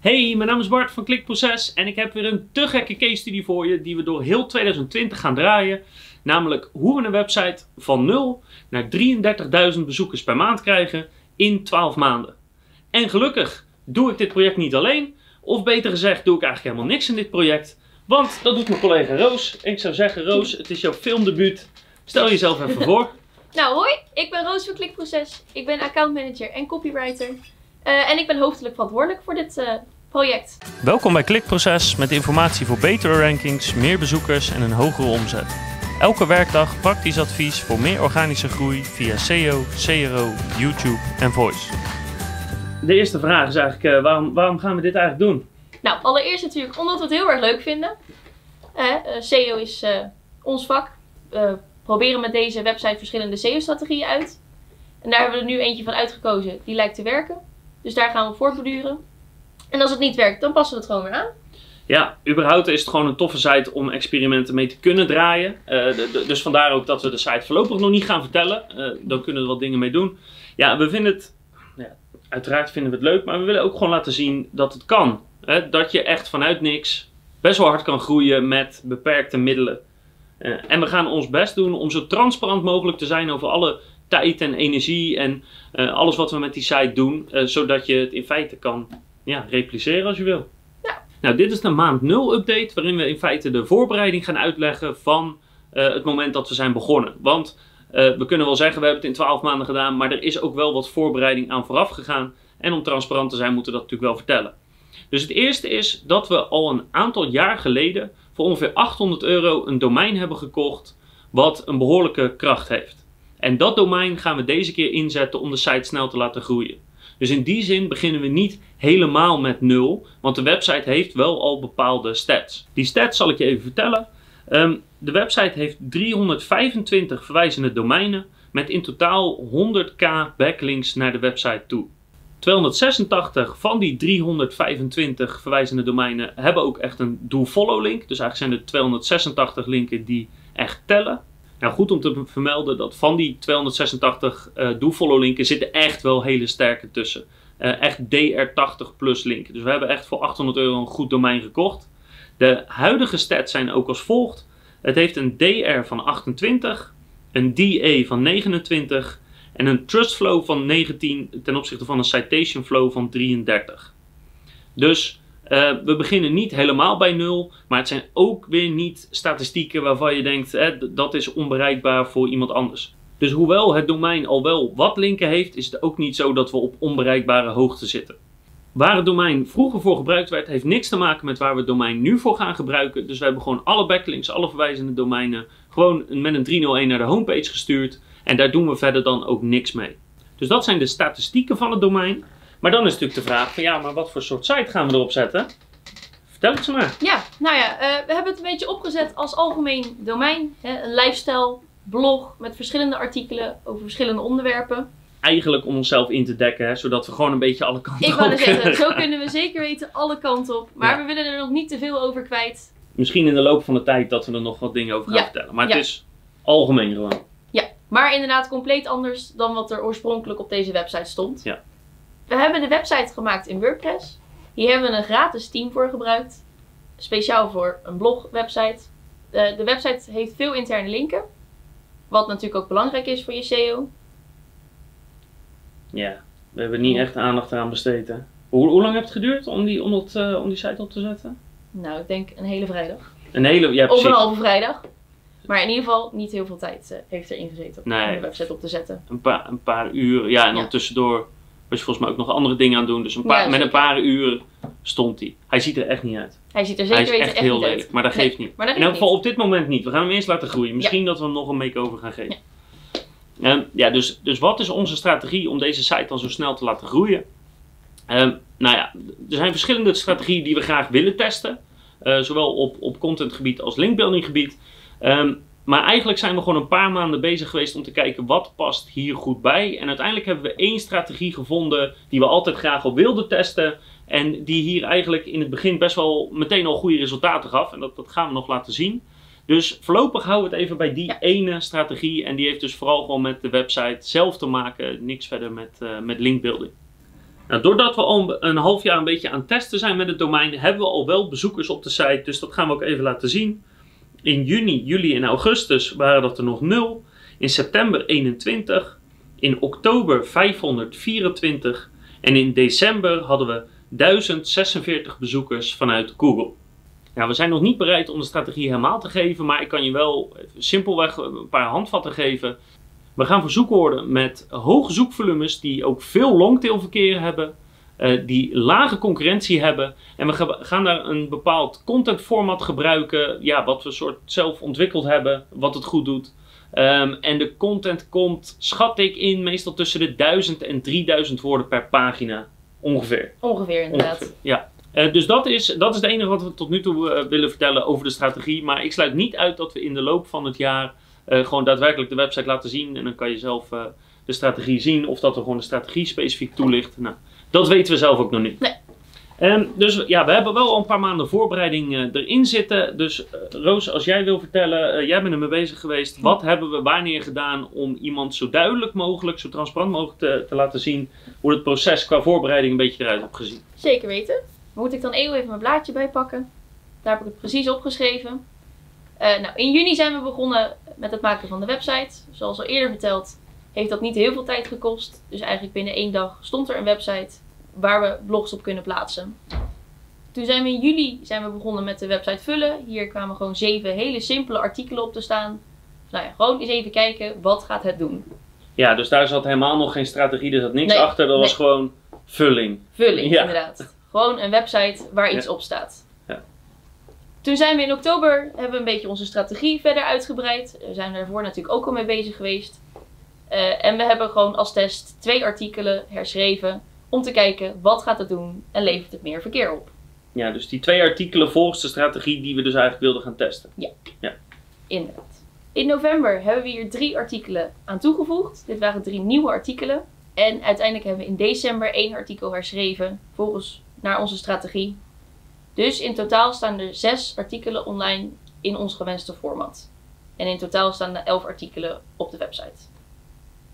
Hey, mijn naam is Bart van Klikproces en ik heb weer een te gekke case study voor je die we door heel 2020 gaan draaien. Namelijk hoe we een website van 0 naar 33.000 bezoekers per maand krijgen in 12 maanden. En gelukkig doe ik dit project niet alleen, of beter gezegd doe ik eigenlijk helemaal niks in dit project. Want dat doet mijn collega Roos. En ik zou zeggen, Roos, het is jouw filmdebuut. Stel jezelf even voor. Nou, hoi, ik ben Roos van Klikproces. Ik ben accountmanager en copywriter. Eh, en ik ben hoofdelijk verantwoordelijk voor dit eh, project. Welkom bij Klikproces met informatie voor betere rankings, meer bezoekers en een hogere omzet. Elke werkdag praktisch advies voor meer organische groei via SEO, CRO, YouTube en Voice. De eerste vraag is eigenlijk, eh, waarom, waarom gaan we dit eigenlijk doen? Nou, allereerst natuurlijk omdat we het heel erg leuk vinden. SEO is eh, ons vak. We proberen met deze website verschillende SEO-strategieën uit. En daar hebben we er nu eentje van uitgekozen die lijkt te werken. Dus daar gaan we voortborduren. En als het niet werkt, dan passen we het gewoon weer aan. Ja, überhaupt is het gewoon een toffe site om experimenten mee te kunnen draaien. Eh, dus vandaar ook dat we de site voorlopig nog niet gaan vertellen. Eh, dan kunnen we wat dingen mee doen. Ja, we vinden het, ja, uiteraard vinden we het leuk, maar we willen ook gewoon laten zien dat het kan. Hè? Dat je echt vanuit niks best wel hard kan groeien met beperkte middelen. Eh, en we gaan ons best doen om zo transparant mogelijk te zijn over alle tijd en energie en eh, alles wat we met die site doen. eh, zodat je het in feite kan ja, repliceren als je wil. Nou, dit is de maand 0 update, waarin we in feite de voorbereiding gaan uitleggen van eh, het moment dat we zijn begonnen. Want we kunnen wel zeggen, we hebben het in 12 maanden gedaan, maar er is ook wel wat voorbereiding aan vooraf gegaan. En om transparant te zijn, moeten we dat natuurlijk wel vertellen. Dus het eerste is dat we al een aantal jaar geleden voor ongeveer 800 euro een domein hebben gekocht, wat een behoorlijke kracht heeft. En dat domein gaan we deze keer inzetten om de site snel te laten groeien. Dus in die zin beginnen we niet helemaal met nul, want de website heeft wel al bepaalde stats. Die stats zal ik je even vertellen. Ehm, de website heeft 325 verwijzende domeinen met in totaal 100k backlinks naar de website toe. 286 van die 325 verwijzende domeinen hebben ook echt een do-follow link. Dus eigenlijk zijn er 286 linken die echt tellen. Nou, goed om te vermelden dat van die 286 eh do-follow linken zitten echt wel hele sterke tussen. Eh, echt DR80 plus linken. Dus we hebben echt voor 800 euro een goed domein gekocht. De huidige stats zijn ook als volgt. Het heeft een DR van 28, een DA van 29 en een trust flow van 19 ten opzichte van een citation flow van 33. Dus eh, we beginnen niet helemaal bij nul, maar het zijn ook weer niet statistieken waarvan je denkt hè, dat is onbereikbaar voor iemand anders. Dus hoewel het domein al wel wat linken heeft, is het ook niet zo dat we op onbereikbare hoogte zitten. Waar het domein vroeger voor gebruikt werd, heeft niks te maken met waar we het domein nu voor gaan gebruiken. Dus we hebben gewoon alle backlinks, alle verwijzende domeinen, gewoon met een 301 naar de homepage gestuurd. En daar doen we verder dan ook niks mee. Dus dat zijn de statistieken van het domein. Maar dan is natuurlijk de vraag van ja, maar wat voor soort site gaan we erop zetten? Vertel het ze maar. Ja, nou ja, eh, we hebben het een beetje opgezet als algemeen domein. Hè, een lifestyle blog met verschillende artikelen over verschillende onderwerpen. Eigenlijk om onszelf in te dekken, hè, zodat we gewoon een beetje alle kanten Ik wou op zeggen, zo kunnen we zeker weten alle kanten op. Maar Ja. we willen er nog niet te veel over kwijt. Misschien in de loop van de tijd dat we er nog wat dingen over gaan Ja. vertellen. Maar Ja. het is algemeen gewoon. Ja, maar inderdaad compleet anders dan wat er oorspronkelijk op deze website stond. Ja. We hebben de website gemaakt in WordPress. Hier hebben we een gratis team voor gebruikt. Speciaal voor een blogwebsite. De, de website heeft veel interne linken. Wat natuurlijk ook belangrijk is voor je SEO. Ja, we hebben niet echt aandacht eraan besteed. Hè? Hoe, hoe lang heeft het geduurd om die, om, dat, eh, om die site op te zetten? Nou, ik denk een hele vrijdag. Een hele, ja Of precies. een halve vrijdag. Maar in ieder geval niet heel veel tijd eh, heeft erin gezeten om Nee. de website op te zetten. Een, paar, een paar uur. Ja, en dan Ja. tussendoor was je volgens mij ook nog andere dingen aan het doen. Dus een paar, Ja, met een paar uur stond hij. Hij ziet er echt niet uit. Hij ziet er hij zeker is weten echt echt heel niet lelijk. uit. Maar dat Nee, geeft niet. Maar dat In elk geval op dit moment niet. We gaan hem eerst laten groeien. Misschien dat we hem nog een make-over gaan geven. Ehm, ja, dus, dus wat is onze strategie om deze site dan zo snel te laten groeien? Ehm, nou ja, er zijn verschillende strategieën die we graag willen testen. Eh, zowel op, op contentgebied als linkbuildinggebied. Ehm, maar eigenlijk zijn we gewoon een paar maanden bezig geweest om te kijken wat past hier goed bij. En uiteindelijk hebben we één strategie gevonden die we altijd graag al wilden testen. En die hier eigenlijk in het begin best wel meteen al goede resultaten gaf. En dat, dat gaan we nog laten zien. Dus voorlopig houden we het even bij die Ja. ene strategie. En die heeft dus vooral gewoon met de website zelf te maken. Niks verder met, eh met linkbuilding. Nou, doordat we al een half jaar een beetje aan het testen zijn met het domein, hebben we al wel bezoekers op de site. Dus dat gaan we ook even laten zien. In juni, juli en augustus waren dat er nog 0. In september 21. In oktober 524. En in december hadden we 1046 bezoekers vanuit Google. We zijn nog niet bereid om de strategie helemaal te geven, maar ik kan je wel simpelweg een paar handvatten geven. We gaan voor zoekwoorden met hoge zoekvolumes die ook veel longtailverkeer hebben, uh, die lage concurrentie hebben. En we gaan daar een bepaald content format gebruiken, ja, wat we soort zelf ontwikkeld hebben, wat het goed doet. Um, en de content komt, schat ik in, meestal tussen de 1000 en 3000 woorden per pagina. Ongeveer. Ongeveer, inderdaad. Ongeveer, ja. Uh, dus dat is, dat is het enige wat we tot nu toe uh, willen vertellen over de strategie. Maar ik sluit niet uit dat we in de loop van het jaar uh, gewoon daadwerkelijk de website laten zien. En dan kan je zelf de strategie zien. Of dat we gewoon de strategie specifiek toelichten. Nou, dat weten we zelf ook nog niet. Nee. Um, dus ja, we hebben wel al een paar maanden voorbereiding uh, erin zitten. Dus uh, Roos, als jij wil vertellen, uh, jij bent ermee bezig geweest. Wat hebben we wanneer gedaan om iemand zo duidelijk mogelijk, zo transparant mogelijk te, te, laten zien hoe het proces qua voorbereiding een beetje eruit heeft gezien? Zeker weten. Moet ik dan even mijn blaadje bijpakken? Daar heb ik het precies opgeschreven. nou, in juni zijn we begonnen met het maken van de website. Zoals al eerder verteld, heeft dat niet heel veel tijd gekost. Dus eigenlijk binnen één dag stond er een website waar we blogs op kunnen plaatsen. Toen zijn we in juli zijn we begonnen met de website vullen. Hier kwamen gewoon zeven hele simpele artikelen op te staan. Nou ja, gewoon eens even kijken, wat gaat het doen? Ja, dus daar zat helemaal nog geen strategie, er zat niks nee, achter. Dat nee. was gewoon vulling. Vulling, ja. inderdaad. Gewoon een website waar iets ja. op staat. Ja. Toen zijn we in oktober, hebben we een beetje onze strategie verder uitgebreid. We zijn daarvoor natuurlijk ook al mee bezig geweest. Uh, en we hebben gewoon als test twee artikelen herschreven om te kijken wat gaat het doen en levert het meer verkeer op. Ja, dus die twee artikelen volgens de strategie die we dus eigenlijk wilden gaan testen. Ja, ja. inderdaad. In november hebben we hier drie artikelen aan toegevoegd. Dit waren drie nieuwe artikelen. En uiteindelijk hebben we in december één artikel herschreven volgens naar onze strategie. Dus in totaal staan er zes artikelen online in ons gewenste format. En in totaal staan er elf artikelen op de website.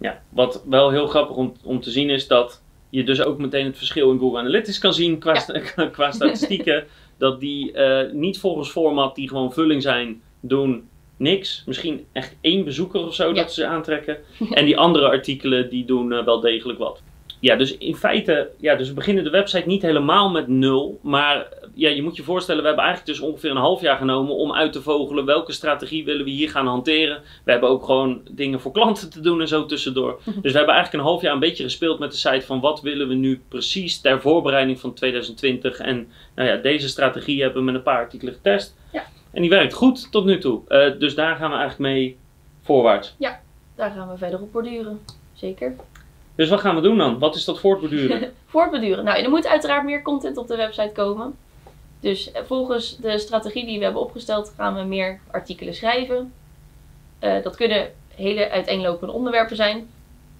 Ja, wat wel heel grappig om, om te zien is dat je dus ook meteen het verschil in Google Analytics kan zien qua, ja. qua statistieken. dat die uh, niet volgens format, die gewoon vulling zijn, doen niks. Misschien echt één bezoeker of zo ja. dat ze aantrekken. en die andere artikelen, die doen uh, wel degelijk wat. Ja, dus in feite, ja, dus we beginnen de website niet helemaal met nul. Maar ja, je moet je voorstellen, we hebben eigenlijk dus ongeveer een half jaar genomen om uit te vogelen welke strategie willen we hier gaan hanteren. We hebben ook gewoon dingen voor klanten te doen en zo tussendoor. Dus we hebben eigenlijk een half jaar een beetje gespeeld met de site van wat willen we nu precies ter voorbereiding van 2020. En nou ja, deze strategie hebben we met een paar artikelen getest. Ja. En die werkt goed tot nu toe. Uh, dus daar gaan we eigenlijk mee voorwaarts. Ja, daar gaan we verder op borduren. Zeker. Dus wat gaan we doen dan? Wat is dat voortborduren? voortborduren. Nou, er moet uiteraard meer content op de website komen. Dus volgens de strategie die we hebben opgesteld gaan we meer artikelen schrijven. Uh, dat kunnen hele uiteenlopende onderwerpen zijn.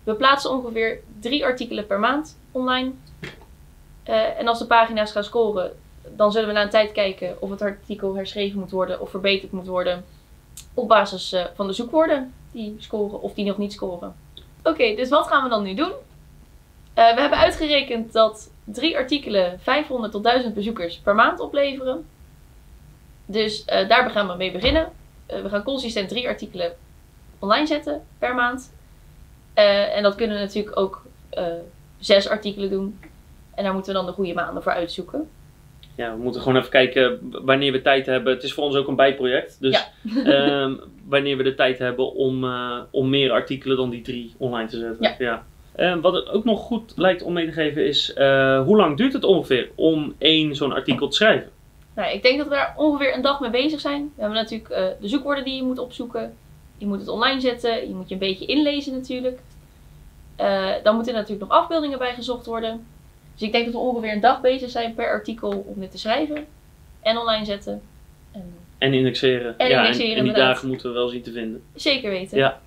We plaatsen ongeveer drie artikelen per maand online. Uh, en als de pagina's gaan scoren, dan zullen we na een tijd kijken of het artikel herschreven moet worden of verbeterd moet worden. Op basis uh, van de zoekwoorden die scoren of die nog niet scoren. Oké, dus wat gaan we dan nu doen? Uh, we hebben uitgerekend dat drie artikelen 500 tot 1000 bezoekers per maand opleveren. Dus uh, daar gaan we mee beginnen. Uh, we gaan consistent drie artikelen online zetten per maand. en dat kunnen we natuurlijk ook zes artikelen doen. En daar moeten we dan de goede maanden voor uitzoeken. Ja, we moeten gewoon even kijken wanneer we tijd hebben. Het is voor ons ook een bijproject. Dus ja. um, wanneer we de tijd hebben om, om meer artikelen dan die drie online te zetten. Ja. ja. Uh, wat het ook nog goed lijkt om mee te geven is, uh, hoe lang duurt het ongeveer om één zo'n artikel te schrijven? Nou, ik denk dat we daar ongeveer een dag mee bezig zijn. We hebben natuurlijk uh, de zoekwoorden die je moet opzoeken. Je moet het online zetten. Je moet je een beetje inlezen natuurlijk. dan moeten er natuurlijk nog afbeeldingen bij gezocht worden. Dus ik denk dat we ongeveer een dag bezig zijn per artikel om dit te schrijven. En online zetten. En, en indexeren. En ja, indexeren, en, en die dagen moeten we wel zien te vinden. Zeker weten. Ja.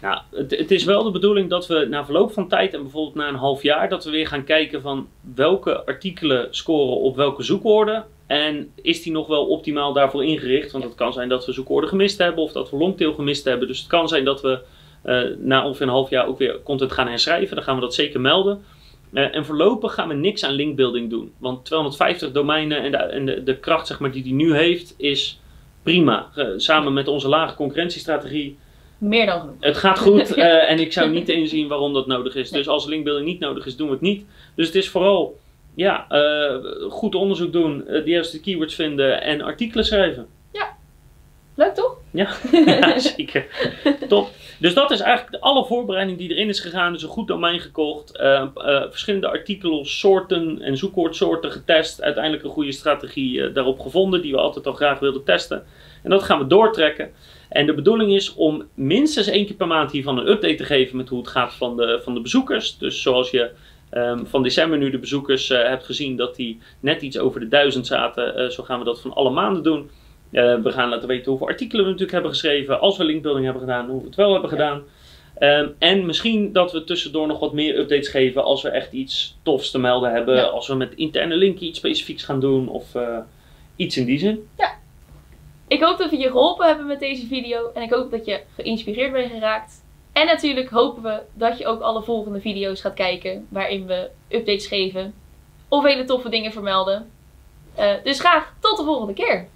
Nou, het, het, is wel de bedoeling dat we na verloop van tijd en bijvoorbeeld na een half jaar, dat we weer gaan kijken van welke artikelen scoren op welke zoekwoorden. En is die nog wel optimaal daarvoor ingericht? Want het kan zijn dat we zoekwoorden gemist hebben of dat we longtail gemist hebben. Dus het kan zijn dat we uh, na ongeveer een half jaar ook weer content gaan herschrijven. Dan gaan we dat zeker melden. Eh, en voorlopig gaan we niks aan linkbuilding doen. Want 250 domeinen en de, en de, de kracht zeg maar, die die nu heeft, is prima. Eh, samen met onze lage concurrentiestrategie. Meer dan genoeg. Het gaat goed eh, en ik zou niet inzien waarom dat nodig is. Dus als linkbuilding niet nodig is, doen we het niet. Dus het is vooral ja, goed onderzoek doen, de juiste keywords vinden en artikelen schrijven. Leuk toch? Ja, zeker. Top. Dus dat is eigenlijk alle voorbereiding die erin is gegaan. Dus een goed domein gekocht, eh, eh, verschillende artikelsoorten en zoekwoordsoorten getest. Uiteindelijk een goede strategie eh, daarop gevonden, die we altijd al graag wilden testen. En dat gaan we doortrekken. En de bedoeling is om minstens één keer per maand hiervan een update te geven met hoe het gaat van de, van de bezoekers. Dus zoals je ehm, van december nu de bezoekers hebt gezien dat die net iets over de duizend zaten, zo gaan we dat van alle maanden doen. Eh, we gaan laten weten hoeveel artikelen we natuurlijk hebben geschreven, als we linkbuilding hebben gedaan, hoe we het wel hebben gedaan. Ehm, en misschien dat we tussendoor nog wat meer updates geven als we echt iets tofs te melden hebben. Ja. Als we met interne linken iets specifieks gaan doen of eh, iets in die zin. Ik hoop dat we je geholpen hebben met deze video. En ik hoop dat je geïnspireerd bent geraakt. En natuurlijk hopen we dat je ook alle volgende video's gaat kijken. Waarin we updates geven. Of hele toffe dingen vermelden. Eh, dus graag tot de volgende keer.